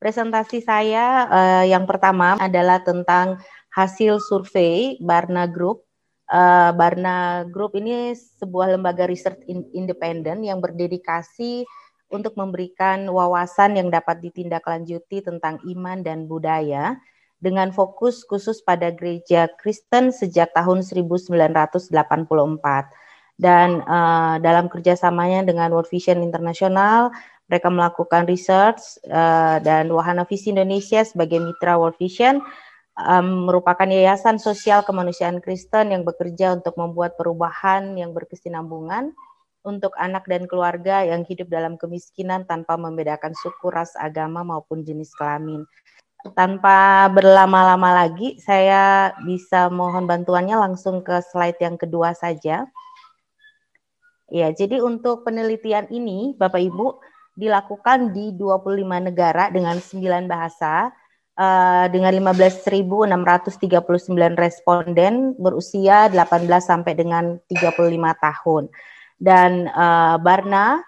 Presentasi saya uh, yang pertama adalah tentang hasil survei Barna Group. Uh, Barna Group ini sebuah lembaga riset in independen yang berdedikasi untuk memberikan wawasan yang dapat ditindaklanjuti tentang iman dan budaya dengan fokus khusus pada gereja Kristen sejak tahun 1984. Dan uh, dalam kerjasamanya dengan World Vision International, mereka melakukan research uh, dan Wahana Visi Indonesia sebagai mitra World Vision um, merupakan yayasan sosial kemanusiaan Kristen yang bekerja untuk membuat perubahan yang berkesinambungan untuk anak dan keluarga yang hidup dalam kemiskinan tanpa membedakan suku, ras, agama maupun jenis kelamin. Tanpa berlama-lama lagi, saya bisa mohon bantuannya langsung ke slide yang kedua saja. Ya, jadi untuk penelitian ini, Bapak Ibu, dilakukan di 25 negara dengan 9 bahasa uh, dengan 15.639 responden berusia 18 sampai dengan 35 tahun. Dan uh, Barna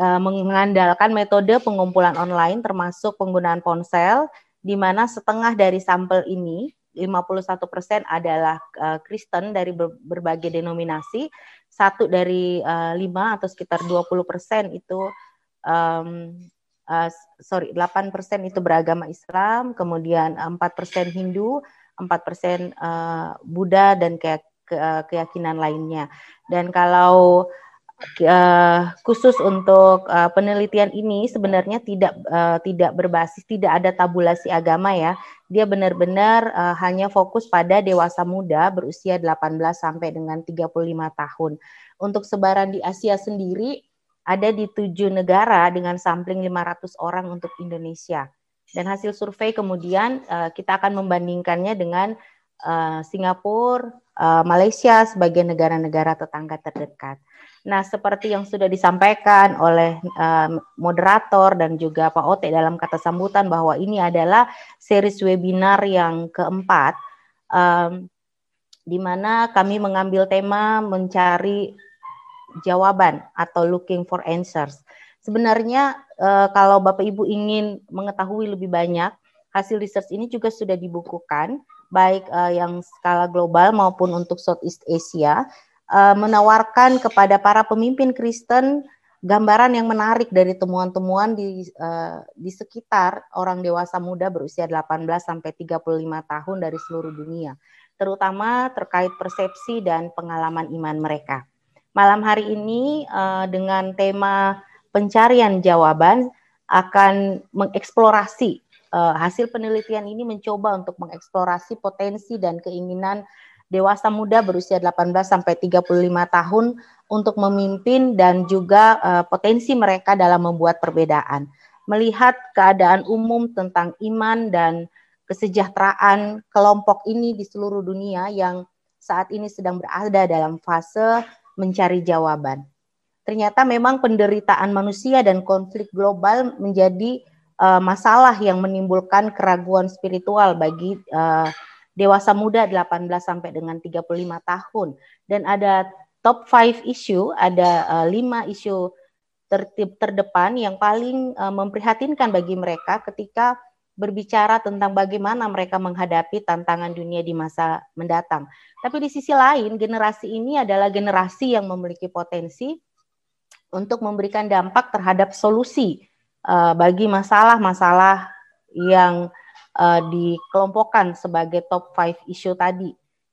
uh, mengandalkan metode pengumpulan online termasuk penggunaan ponsel di mana setengah dari sampel ini 51% adalah Kristen dari ber berbagai denominasi, satu dari lima atau sekitar 20% itu um, uh, sorry 8% itu beragama Islam, kemudian 4% Hindu, 4% uh, Buddha dan kayak keyakinan lainnya. Dan kalau uh, khusus untuk uh, penelitian ini sebenarnya tidak uh, tidak berbasis tidak ada tabulasi agama ya. Dia benar-benar uh, hanya fokus pada dewasa muda berusia 18 sampai dengan 35 tahun. Untuk sebaran di Asia sendiri ada di tujuh negara dengan sampling 500 orang untuk Indonesia. Dan hasil survei kemudian uh, kita akan membandingkannya dengan uh, Singapura, uh, Malaysia sebagai negara-negara tetangga terdekat. Nah, seperti yang sudah disampaikan oleh uh, moderator dan juga Pak Ote dalam kata sambutan bahwa ini adalah series webinar yang keempat, um, di mana kami mengambil tema mencari jawaban atau looking for answers. Sebenarnya uh, kalau Bapak Ibu ingin mengetahui lebih banyak, hasil research ini juga sudah dibukukan baik uh, yang skala global maupun untuk Southeast Asia uh, menawarkan kepada para pemimpin Kristen gambaran yang menarik dari temuan-temuan di uh, di sekitar orang dewasa muda berusia 18 sampai 35 tahun dari seluruh dunia, terutama terkait persepsi dan pengalaman iman mereka. Malam hari ini uh, dengan tema pencarian jawaban akan mengeksplorasi uh, hasil penelitian ini mencoba untuk mengeksplorasi potensi dan keinginan dewasa muda berusia 18 sampai 35 tahun untuk memimpin dan juga uh, potensi mereka dalam membuat perbedaan. Melihat keadaan umum tentang iman dan kesejahteraan kelompok ini di seluruh dunia yang saat ini sedang berada dalam fase mencari jawaban. Ternyata memang penderitaan manusia dan konflik global menjadi uh, masalah yang menimbulkan keraguan spiritual bagi uh, dewasa muda 18 sampai dengan 35 tahun dan ada top 5 isu, ada uh, 5 isu tertib terdepan yang paling uh, memprihatinkan bagi mereka ketika berbicara tentang bagaimana mereka menghadapi tantangan dunia di masa mendatang. Tapi di sisi lain, generasi ini adalah generasi yang memiliki potensi untuk memberikan dampak terhadap solusi uh, bagi masalah-masalah yang uh, dikelompokkan sebagai top five isu tadi.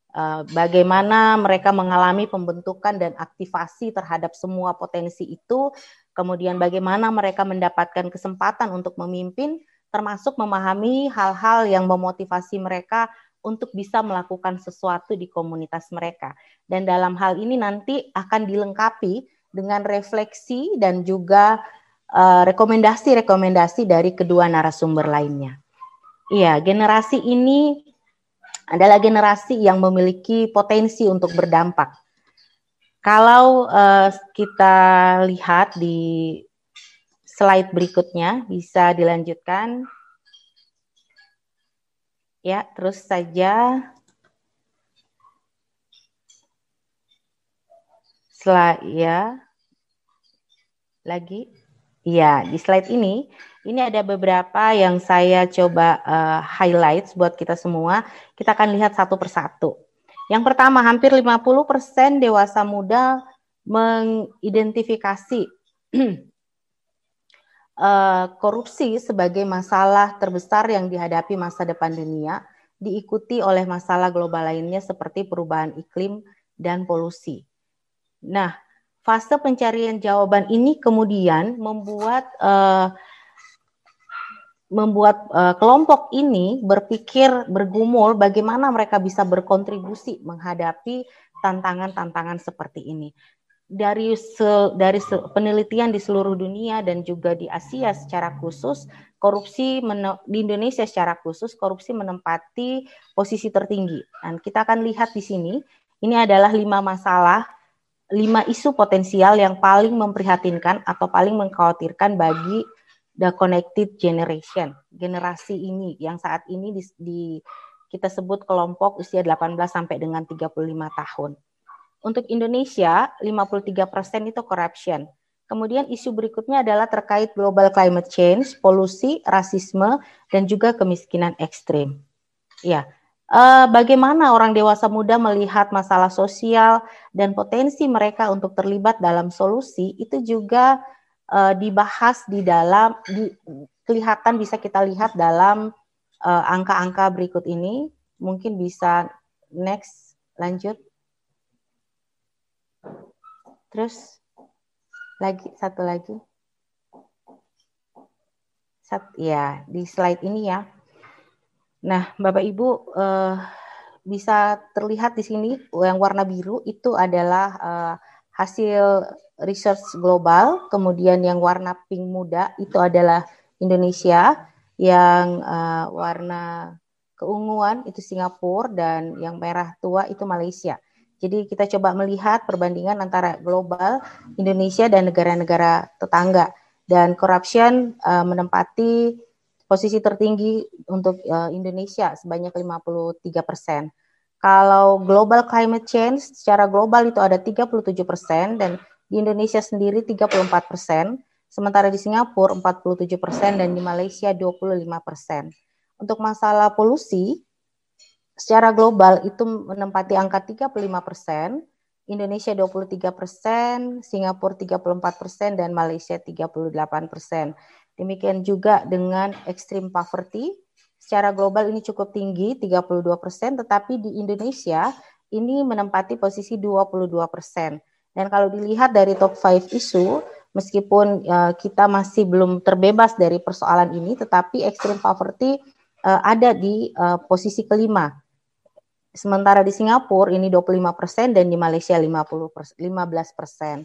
Uh, bagaimana mereka mengalami pembentukan dan aktivasi terhadap semua potensi itu, kemudian bagaimana mereka mendapatkan kesempatan untuk memimpin, termasuk memahami hal-hal yang memotivasi mereka untuk bisa melakukan sesuatu di komunitas mereka. Dan dalam hal ini nanti akan dilengkapi dengan refleksi dan juga Eh, rekomendasi-rekomendasi uh, dari kedua narasumber lainnya. Iya, generasi ini adalah generasi yang memiliki potensi untuk berdampak. Kalau uh, kita lihat di slide berikutnya, bisa dilanjutkan. Ya, terus saja. Slide ya. Lagi. Iya, di slide ini ini ada beberapa yang saya coba uh, highlight buat kita semua. Kita akan lihat satu persatu. Yang pertama, hampir 50% dewasa muda mengidentifikasi uh, korupsi sebagai masalah terbesar yang dihadapi masa depan dunia, diikuti oleh masalah global lainnya seperti perubahan iklim dan polusi. Nah, fase pencarian jawaban ini kemudian membuat uh, membuat uh, kelompok ini berpikir bergumul bagaimana mereka bisa berkontribusi menghadapi tantangan-tantangan seperti ini. Dari se, dari se, penelitian di seluruh dunia dan juga di Asia secara khusus, korupsi di Indonesia secara khusus korupsi menempati posisi tertinggi. Dan kita akan lihat di sini, ini adalah lima masalah, lima isu potensial yang paling memprihatinkan atau paling mengkhawatirkan bagi the connected generation, generasi ini yang saat ini di, di kita sebut kelompok usia 18 sampai dengan 35 tahun. Untuk Indonesia, 53% itu corruption. Kemudian isu berikutnya adalah terkait global climate change, polusi, rasisme, dan juga kemiskinan ekstrim. Ya, eh, bagaimana orang dewasa muda melihat masalah sosial dan potensi mereka untuk terlibat dalam solusi itu juga uh, dibahas di dalam di, kelihatan bisa kita lihat dalam eh, angka-angka uh, berikut ini. Mungkin bisa next lanjut. Terus lagi satu lagi. Sat, ya di slide ini ya. Nah, Bapak Ibu uh, bisa terlihat di sini yang warna biru itu adalah uh, hasil research global, kemudian yang warna pink muda itu adalah Indonesia, yang uh, warna keunguan itu Singapura dan yang merah tua itu Malaysia. Jadi kita coba melihat perbandingan antara global, Indonesia dan negara-negara tetangga dan corruption uh, menempati posisi tertinggi untuk uh, Indonesia sebanyak 53 persen. Kalau global climate change secara global itu ada 37 persen dan di Indonesia sendiri 34 persen, sementara di Singapura 47 persen dan di Malaysia 25 persen. Untuk masalah polusi, secara global itu menempati angka 35 persen, Indonesia 23 persen, Singapura 34 persen, dan Malaysia 38 persen. Demikian juga dengan extreme poverty, secara global ini cukup tinggi 32 persen, tetapi di Indonesia ini menempati posisi 22 persen. Dan kalau dilihat dari top 5 isu, meskipun uh, kita masih belum terbebas dari persoalan ini, tetapi extreme poverty uh, ada di uh, posisi kelima. Sementara di Singapura ini 25 persen dan di Malaysia 50 persen, 15 persen.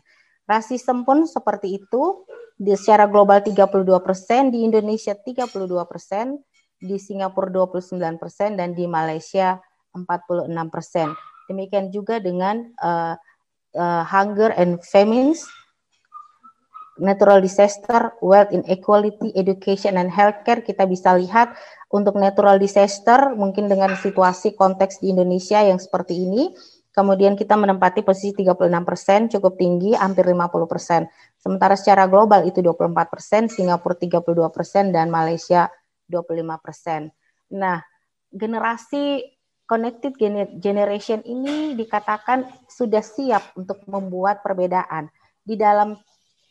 Rasisme pun seperti itu, di secara global 32 persen, di Indonesia 32 persen, di Singapura 29 persen dan di Malaysia 46 persen. Demikian juga dengan uh, uh, hunger and famines, natural disaster, wealth inequality, education and healthcare kita bisa lihat untuk natural disaster mungkin dengan situasi konteks di Indonesia yang seperti ini Kemudian kita menempati posisi 36 persen, cukup tinggi, hampir 50 persen. Sementara secara global itu 24 persen, Singapura 32 persen, dan Malaysia 25 persen. Nah, generasi connected generation ini dikatakan sudah siap untuk membuat perbedaan. Di dalam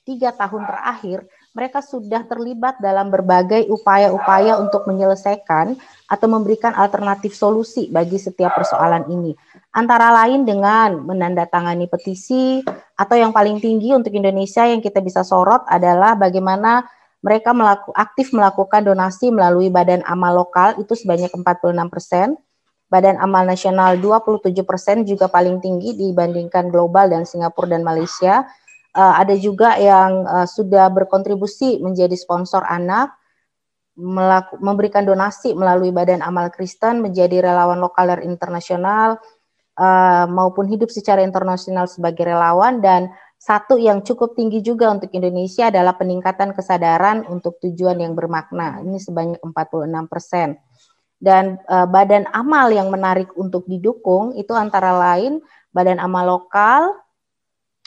tiga tahun terakhir, mereka sudah terlibat dalam berbagai upaya-upaya untuk menyelesaikan atau memberikan alternatif solusi bagi setiap persoalan ini. Antara lain dengan menandatangani petisi atau yang paling tinggi untuk Indonesia yang kita bisa sorot adalah bagaimana mereka melaku, aktif melakukan donasi melalui badan amal lokal itu sebanyak 46 persen, badan amal nasional 27 persen juga paling tinggi dibandingkan global dan Singapura dan Malaysia. Uh, ada juga yang uh, sudah berkontribusi menjadi sponsor anak, melaku, memberikan donasi melalui badan amal Kristen menjadi relawan lokal dan internasional, uh, maupun hidup secara internasional sebagai relawan dan satu yang cukup tinggi juga untuk Indonesia adalah peningkatan kesadaran untuk tujuan yang bermakna. Ini sebanyak 46 persen. Dan uh, badan amal yang menarik untuk didukung itu antara lain badan amal lokal,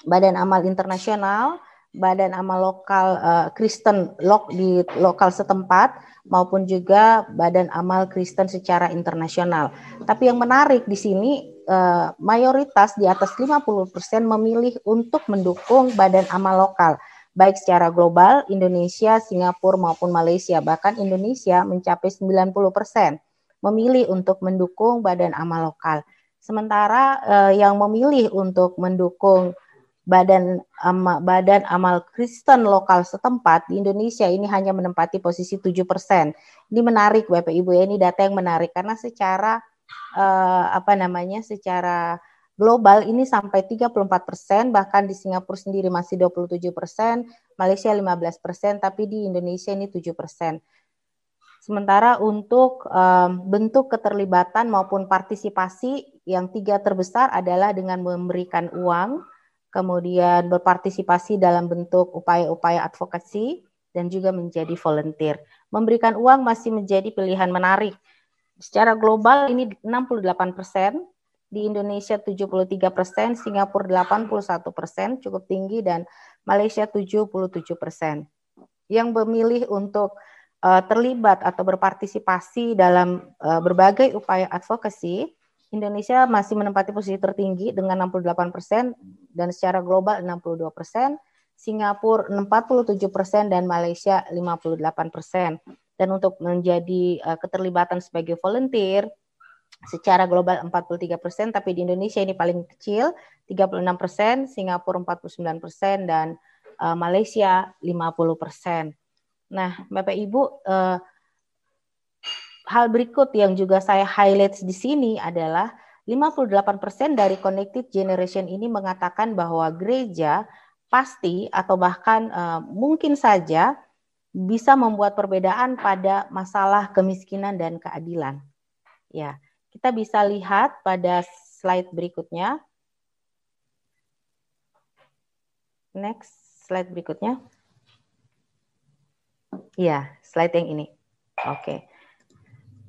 badan amal internasional, badan amal lokal uh, Kristen lok di lokal setempat maupun juga badan amal Kristen secara internasional. Tapi yang menarik di sini uh, mayoritas di atas 50% memilih untuk mendukung badan amal lokal baik secara global Indonesia, Singapura maupun Malaysia. Bahkan Indonesia mencapai 90% memilih untuk mendukung badan amal lokal. Sementara uh, yang memilih untuk mendukung badan ama, badan amal Kristen lokal setempat di Indonesia ini hanya menempati posisi 7%. Ini menarik Bapak Ibu ya, ini data yang menarik karena secara uh, apa namanya? secara global ini sampai 34%, bahkan di Singapura sendiri masih 27%, Malaysia 15%, tapi di Indonesia ini 7%. Sementara untuk um, bentuk keterlibatan maupun partisipasi yang tiga terbesar adalah dengan memberikan uang, kemudian berpartisipasi dalam bentuk upaya-upaya advokasi, dan juga menjadi volunteer. Memberikan uang masih menjadi pilihan menarik. Secara global ini 68 persen, di Indonesia 73 persen, Singapura 81 persen, cukup tinggi, dan Malaysia 77 persen. Yang memilih untuk uh, terlibat atau berpartisipasi dalam uh, berbagai upaya advokasi Indonesia masih menempati posisi tertinggi dengan 68 persen dan secara global 62 persen, Singapura 47 persen dan Malaysia 58 persen. Dan untuk menjadi uh, keterlibatan sebagai volunteer secara global 43 persen, tapi di Indonesia ini paling kecil 36 persen, Singapura 49 persen dan uh, Malaysia 50 persen. Nah, Bapak Ibu, uh, hal berikut yang juga saya highlight di sini adalah 58% dari connected generation ini mengatakan bahwa gereja pasti atau bahkan uh, mungkin saja bisa membuat perbedaan pada masalah kemiskinan dan keadilan. Ya, kita bisa lihat pada slide berikutnya. Next slide berikutnya. Ya, slide yang ini. Oke. Okay.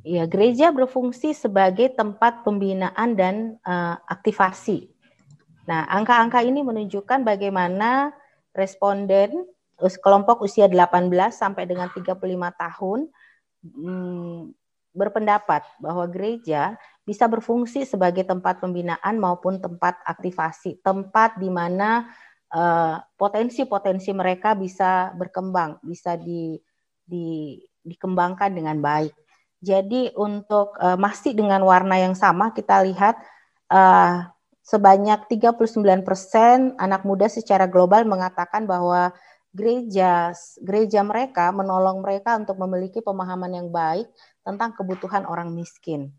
Ya, gereja berfungsi sebagai tempat pembinaan dan uh, aktivasi. Nah, angka-angka ini menunjukkan bagaimana responden kelompok usia 18 sampai dengan 35 tahun hmm, berpendapat bahwa gereja bisa berfungsi sebagai tempat pembinaan maupun tempat aktivasi, tempat di mana uh, potensi-potensi mereka bisa berkembang, bisa di, di, dikembangkan dengan baik. Jadi untuk uh, masih dengan warna yang sama kita lihat uh, sebanyak 39% anak muda secara global mengatakan bahwa gereja gereja mereka menolong mereka untuk memiliki pemahaman yang baik tentang kebutuhan orang miskin.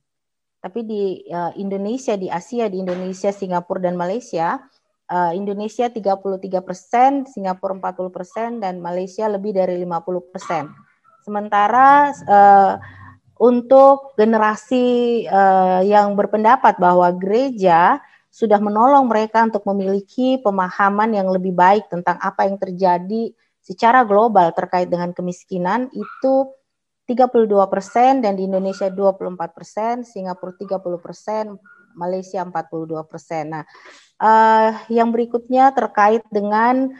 Tapi di uh, Indonesia, di Asia, di Indonesia, Singapura dan Malaysia, uh, Indonesia 33%, Singapura 40% dan Malaysia lebih dari 50%. Sementara uh, untuk generasi uh, yang berpendapat bahwa gereja sudah menolong mereka untuk memiliki pemahaman yang lebih baik tentang apa yang terjadi secara global terkait dengan kemiskinan itu 32 persen dan di Indonesia 24 persen, Singapura 30 persen, Malaysia 42 persen. Nah, uh, yang berikutnya terkait dengan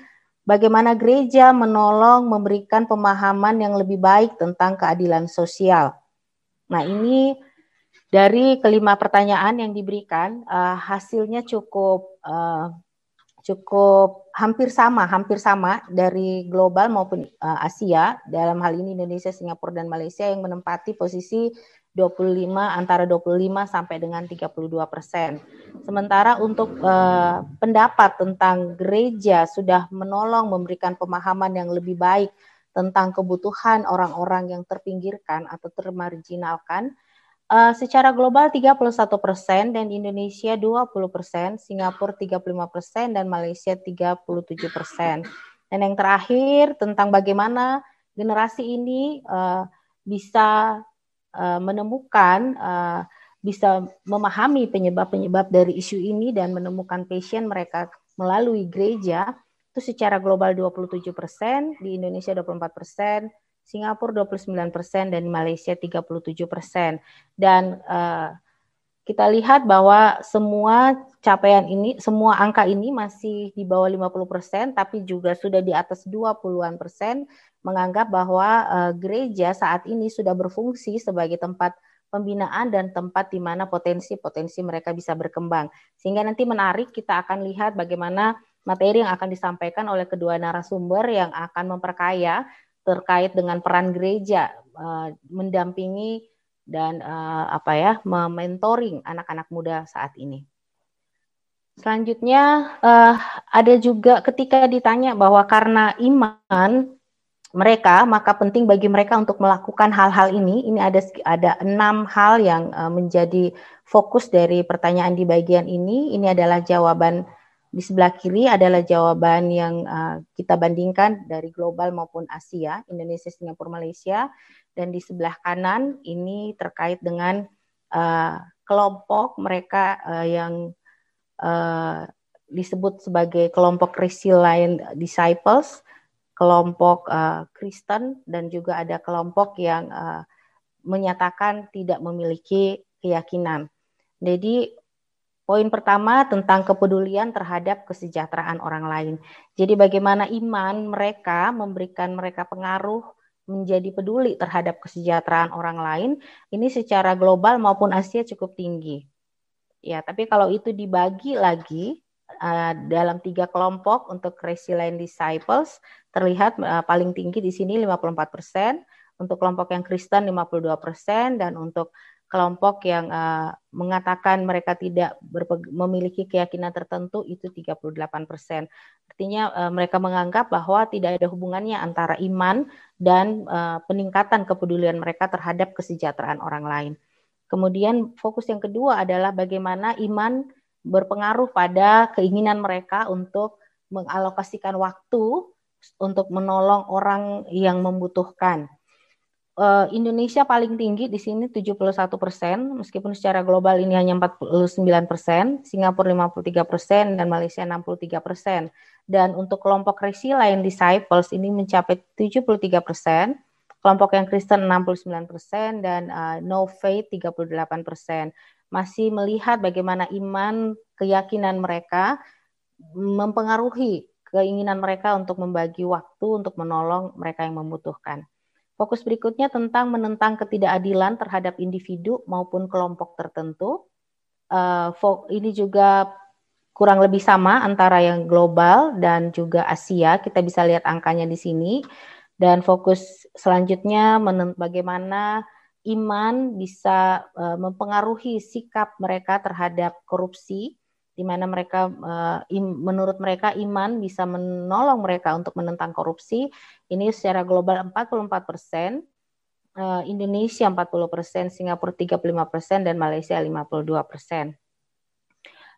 bagaimana gereja menolong memberikan pemahaman yang lebih baik tentang keadilan sosial. Nah, ini dari kelima pertanyaan yang diberikan, uh, hasilnya cukup uh, cukup hampir sama, hampir sama dari global maupun uh, Asia. Dalam hal ini Indonesia, Singapura dan Malaysia yang menempati posisi 25 antara 25 sampai dengan 32 persen. Sementara untuk uh, pendapat tentang gereja sudah menolong memberikan pemahaman yang lebih baik tentang kebutuhan orang-orang yang terpinggirkan atau termarginalkan. Uh, secara global 31 persen dan di Indonesia 20 persen, Singapura 35 persen dan Malaysia 37 persen. Dan yang terakhir tentang bagaimana generasi ini uh, bisa uh, menemukan, uh, bisa memahami penyebab-penyebab dari isu ini dan menemukan passion mereka melalui gereja itu secara global 27 persen, di Indonesia 24 persen, Singapura 29 persen, dan Malaysia 37 persen. Dan uh, kita lihat bahwa semua capaian ini, semua angka ini masih di bawah 50%, tapi juga sudah di atas 20-an persen menganggap bahwa uh, gereja saat ini sudah berfungsi sebagai tempat pembinaan dan tempat di mana potensi-potensi mereka bisa berkembang. Sehingga nanti menarik kita akan lihat bagaimana materi yang akan disampaikan oleh kedua narasumber yang akan memperkaya terkait dengan peran gereja uh, mendampingi dan uh, apa ya mementoring anak-anak muda saat ini. Selanjutnya uh, ada juga ketika ditanya bahwa karena iman mereka maka penting bagi mereka untuk melakukan hal-hal ini. Ini ada ada enam hal yang uh, menjadi fokus dari pertanyaan di bagian ini. Ini adalah jawaban di sebelah kiri adalah jawaban yang uh, kita bandingkan dari global maupun Asia, Indonesia, Singapura, Malaysia dan di sebelah kanan ini terkait dengan uh, kelompok mereka uh, yang uh, disebut sebagai kelompok Resilient Disciples, kelompok uh, Kristen dan juga ada kelompok yang uh, menyatakan tidak memiliki keyakinan. Jadi poin pertama tentang kepedulian terhadap kesejahteraan orang lain. Jadi bagaimana iman mereka memberikan mereka pengaruh menjadi peduli terhadap kesejahteraan orang lain ini secara global maupun Asia cukup tinggi. Ya, tapi kalau itu dibagi lagi uh, dalam tiga kelompok untuk resilient disciples terlihat uh, paling tinggi di sini 54%, untuk kelompok yang Kristen 52% dan untuk kelompok yang uh, mengatakan mereka tidak memiliki keyakinan tertentu itu 38 persen. Artinya uh, mereka menganggap bahwa tidak ada hubungannya antara iman dan uh, peningkatan kepedulian mereka terhadap kesejahteraan orang lain. Kemudian fokus yang kedua adalah bagaimana iman berpengaruh pada keinginan mereka untuk mengalokasikan waktu untuk menolong orang yang membutuhkan uh, Indonesia paling tinggi di sini 71 persen, meskipun secara global ini hanya 49 persen, Singapura 53 persen, dan Malaysia 63 persen. Dan untuk kelompok resilient disciples ini mencapai 73 persen, kelompok yang Kristen 69 persen, dan uh, no faith 38 persen. Masih melihat bagaimana iman, keyakinan mereka mempengaruhi keinginan mereka untuk membagi waktu untuk menolong mereka yang membutuhkan. Fokus berikutnya tentang menentang ketidakadilan terhadap individu maupun kelompok tertentu. Uh, ini juga kurang lebih sama antara yang global dan juga Asia. Kita bisa lihat angkanya di sini. Dan fokus selanjutnya bagaimana iman bisa uh, mempengaruhi sikap mereka terhadap korupsi di mana mereka im, menurut mereka iman bisa menolong mereka untuk menentang korupsi. Ini secara global 44 persen, uh, Indonesia 40 persen, Singapura 35 persen, dan Malaysia 52 persen.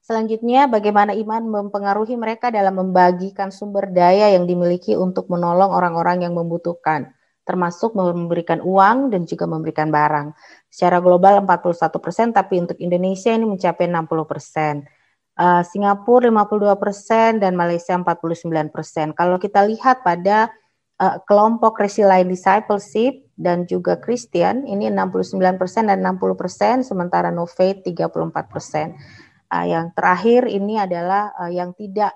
Selanjutnya, bagaimana iman mempengaruhi mereka dalam membagikan sumber daya yang dimiliki untuk menolong orang-orang yang membutuhkan, termasuk memberikan uang dan juga memberikan barang. Secara global 41 persen, tapi untuk Indonesia ini mencapai 60 persen. Uh, Singapura 52 persen dan Malaysia 49 persen. Kalau kita lihat pada uh, kelompok Resilient Discipleship dan juga Christian ini 69 persen dan 60 persen, sementara No Faith 34 persen. Uh, yang terakhir ini adalah uh, yang tidak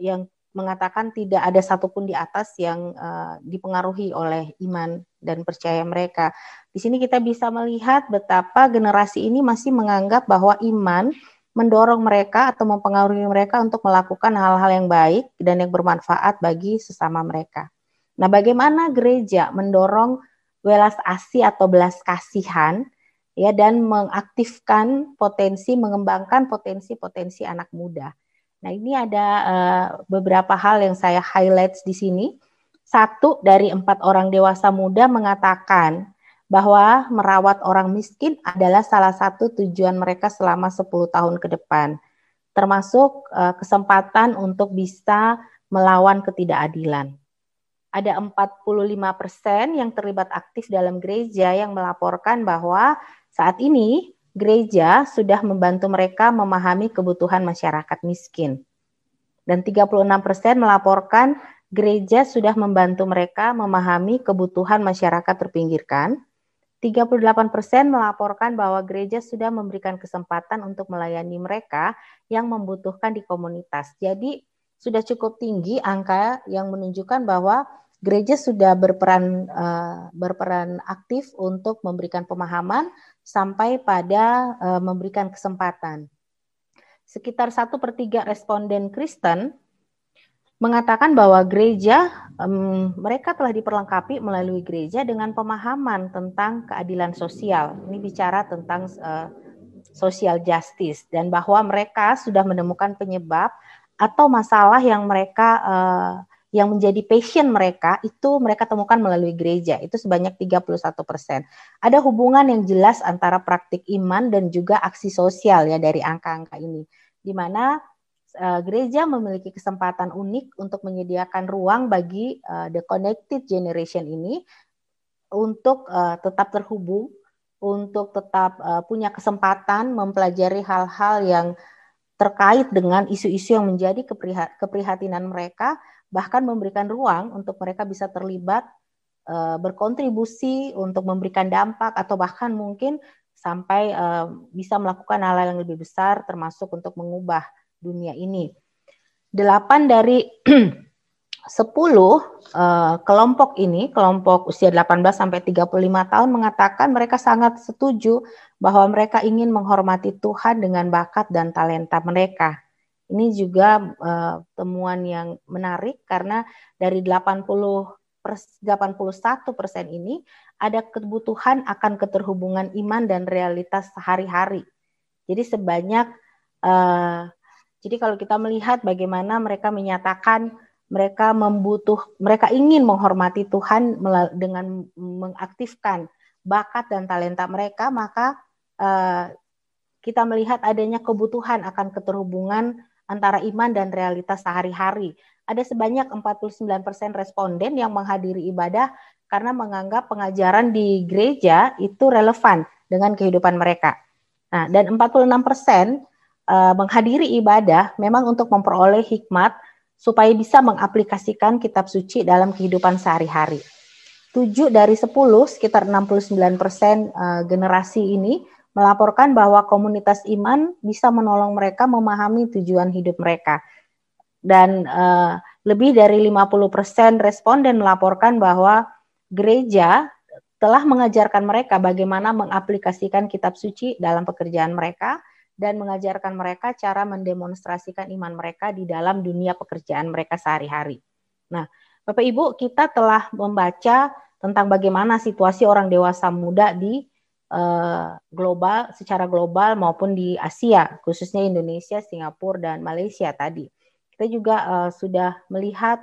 yang mengatakan tidak ada satupun di atas yang uh, dipengaruhi oleh iman dan percaya mereka. Di sini kita bisa melihat betapa generasi ini masih menganggap bahwa iman mendorong mereka atau mempengaruhi mereka untuk melakukan hal-hal yang baik dan yang bermanfaat bagi sesama mereka. Nah, bagaimana gereja mendorong welas asih atau belas kasihan ya dan mengaktifkan potensi mengembangkan potensi-potensi anak muda. Nah, ini ada uh, beberapa hal yang saya highlight di sini. Satu dari empat orang dewasa muda mengatakan bahwa merawat orang miskin adalah salah satu tujuan mereka selama 10 tahun ke depan, termasuk uh, kesempatan untuk bisa melawan ketidakadilan. Ada 45 persen yang terlibat aktif dalam gereja yang melaporkan bahwa saat ini gereja sudah membantu mereka memahami kebutuhan masyarakat miskin. Dan 36 persen melaporkan gereja sudah membantu mereka memahami kebutuhan masyarakat terpinggirkan 38% persen melaporkan bahwa gereja sudah memberikan kesempatan untuk melayani mereka yang membutuhkan di komunitas. Jadi sudah cukup tinggi angka yang menunjukkan bahwa gereja sudah berperan uh, berperan aktif untuk memberikan pemahaman sampai pada uh, memberikan kesempatan. Sekitar satu per tiga responden Kristen mengatakan bahwa gereja um, mereka telah diperlengkapi melalui gereja dengan pemahaman tentang keadilan sosial. Ini bicara tentang uh, social justice dan bahwa mereka sudah menemukan penyebab atau masalah yang mereka uh, yang menjadi passion mereka itu mereka temukan melalui gereja itu sebanyak 31 persen. Ada hubungan yang jelas antara praktik iman dan juga aksi sosial ya dari angka-angka ini, di mana uh, gereja memiliki kesempatan unik untuk menyediakan ruang bagi uh, the connected generation ini untuk uh, tetap terhubung, untuk tetap uh, punya kesempatan mempelajari hal-hal yang terkait dengan isu-isu yang menjadi keprihatinan mereka bahkan memberikan ruang untuk mereka bisa terlibat berkontribusi untuk memberikan dampak atau bahkan mungkin sampai bisa melakukan hal-hal yang lebih besar termasuk untuk mengubah dunia ini. Delapan dari sepuluh uh, kelompok ini, kelompok usia 18 sampai 35 tahun mengatakan mereka sangat setuju bahwa mereka ingin menghormati Tuhan dengan bakat dan talenta mereka. Ini juga uh, temuan yang menarik karena dari 80 81 persen ini ada kebutuhan akan keterhubungan iman dan realitas sehari-hari. Jadi sebanyak uh, jadi kalau kita melihat bagaimana mereka menyatakan mereka membutuh mereka ingin menghormati Tuhan dengan mengaktifkan bakat dan talenta mereka maka uh, kita melihat adanya kebutuhan akan keterhubungan antara iman dan realitas sehari-hari. Ada sebanyak 49% responden yang menghadiri ibadah karena menganggap pengajaran di gereja itu relevan dengan kehidupan mereka. Nah, dan 46% uh, menghadiri ibadah memang untuk memperoleh hikmat supaya bisa mengaplikasikan kitab suci dalam kehidupan sehari-hari. 7 dari 10, sekitar 69% uh, generasi ini melaporkan bahwa komunitas iman bisa menolong mereka memahami tujuan hidup mereka. Dan uh, lebih dari 50% responden melaporkan bahwa gereja telah mengajarkan mereka bagaimana mengaplikasikan kitab suci dalam pekerjaan mereka dan mengajarkan mereka cara mendemonstrasikan iman mereka di dalam dunia pekerjaan mereka sehari-hari. Nah, Bapak Ibu, kita telah membaca tentang bagaimana situasi orang dewasa muda di Eh, global secara global maupun di Asia khususnya Indonesia, Singapura dan Malaysia tadi. Kita juga uh, sudah melihat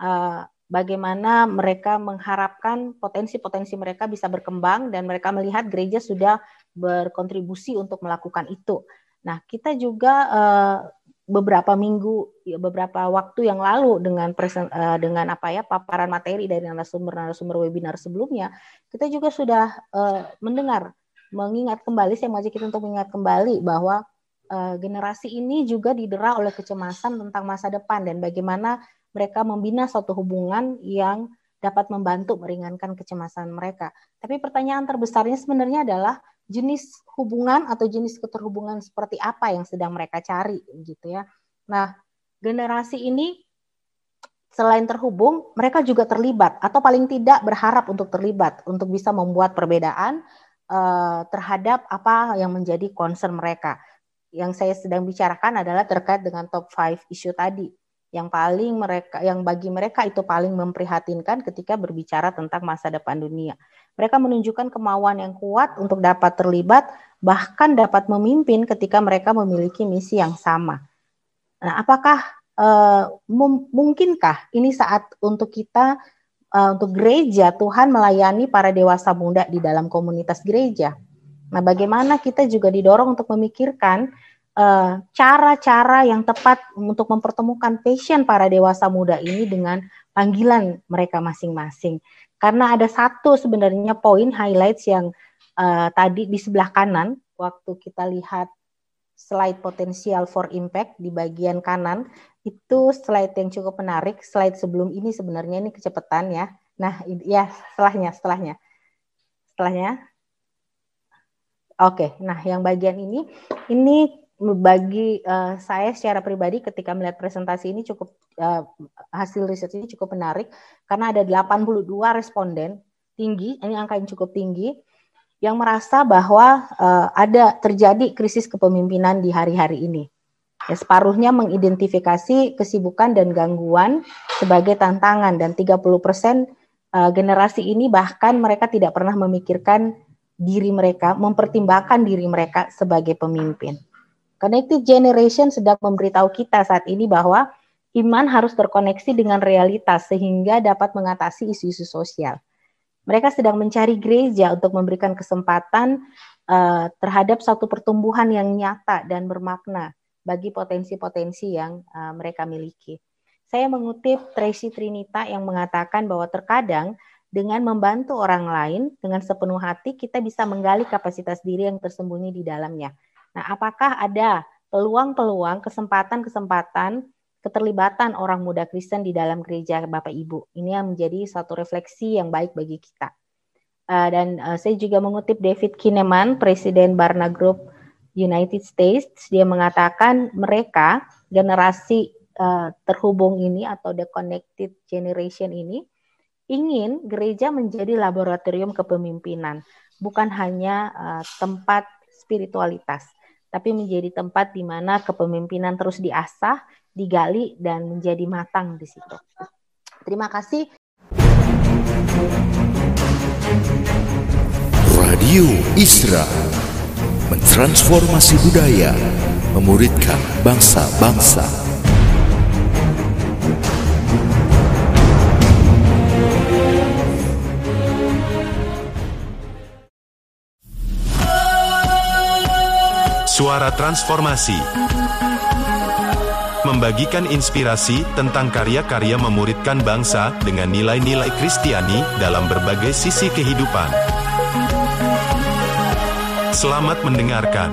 uh, bagaimana mereka mengharapkan potensi-potensi mereka bisa berkembang dan mereka melihat gereja sudah berkontribusi untuk melakukan itu. Nah, kita juga uh, beberapa minggu, ya, beberapa waktu yang lalu dengan presen, uh, dengan apa ya paparan materi dari narasumber-narasumber webinar sebelumnya, kita juga sudah uh, mendengar, mengingat kembali, saya mengajak kita untuk mengingat kembali bahwa uh, generasi ini juga didera oleh kecemasan tentang masa depan dan bagaimana mereka membina suatu hubungan yang dapat membantu meringankan kecemasan mereka. Tapi pertanyaan terbesarnya sebenarnya adalah jenis hubungan atau jenis keterhubungan seperti apa yang sedang mereka cari gitu ya. Nah, generasi ini selain terhubung, mereka juga terlibat atau paling tidak berharap untuk terlibat untuk bisa membuat perbedaan uh, terhadap apa yang menjadi concern mereka. Yang saya sedang bicarakan adalah terkait dengan top 5 isu tadi yang paling mereka yang bagi mereka itu paling memprihatinkan ketika berbicara tentang masa depan dunia. Mereka menunjukkan kemauan yang kuat untuk dapat terlibat bahkan dapat memimpin ketika mereka memiliki misi yang sama. Nah, apakah uh, mungkinkah ini saat untuk kita uh, untuk gereja Tuhan melayani para dewasa muda di dalam komunitas gereja? Nah, bagaimana kita juga didorong untuk memikirkan cara-cara uh, yang tepat untuk mempertemukan passion para dewasa muda ini dengan panggilan mereka masing-masing. Karena ada satu sebenarnya poin highlights yang uh, tadi di sebelah kanan waktu kita lihat slide potensial for impact di bagian kanan itu slide yang cukup menarik. Slide sebelum ini sebenarnya ini kecepatan ya. Nah, ya setelahnya, setelahnya. Setelahnya. Oke, nah yang bagian ini ini bagi uh, saya secara pribadi ketika melihat presentasi ini cukup uh, hasil riset ini cukup menarik karena ada 82 responden tinggi, ini angka yang cukup tinggi yang merasa bahwa uh, ada terjadi krisis kepemimpinan di hari-hari ini. Ya, separuhnya mengidentifikasi kesibukan dan gangguan sebagai tantangan dan 30% uh, generasi ini bahkan mereka tidak pernah memikirkan diri mereka, mempertimbangkan diri mereka sebagai pemimpin. Connected Generation sedang memberitahu kita saat ini bahwa iman harus terkoneksi dengan realitas sehingga dapat mengatasi isu-isu sosial. Mereka sedang mencari gereja untuk memberikan kesempatan uh, terhadap satu pertumbuhan yang nyata dan bermakna bagi potensi-potensi yang uh, mereka miliki. Saya mengutip Tracy Trinita yang mengatakan bahwa terkadang dengan membantu orang lain dengan sepenuh hati kita bisa menggali kapasitas diri yang tersembunyi di dalamnya. Nah, apakah ada peluang-peluang, kesempatan-kesempatan keterlibatan orang muda Kristen di dalam gereja Bapak Ibu. Ini yang menjadi satu refleksi yang baik bagi kita. Uh, dan uh, saya juga mengutip David Kineman, Presiden Barna Group United States, dia mengatakan mereka generasi uh, terhubung ini atau the connected generation ini ingin gereja menjadi laboratorium kepemimpinan, bukan hanya tempat spiritualitas, tapi menjadi tempat di mana kepemimpinan terus diasah digali dan menjadi matang di situ. Terima kasih. Radio Isra mentransformasi budaya, memuridkan bangsa-bangsa. Suara Transformasi membagikan inspirasi tentang karya-karya memuridkan bangsa dengan nilai-nilai Kristiani dalam berbagai sisi kehidupan. Selamat mendengarkan.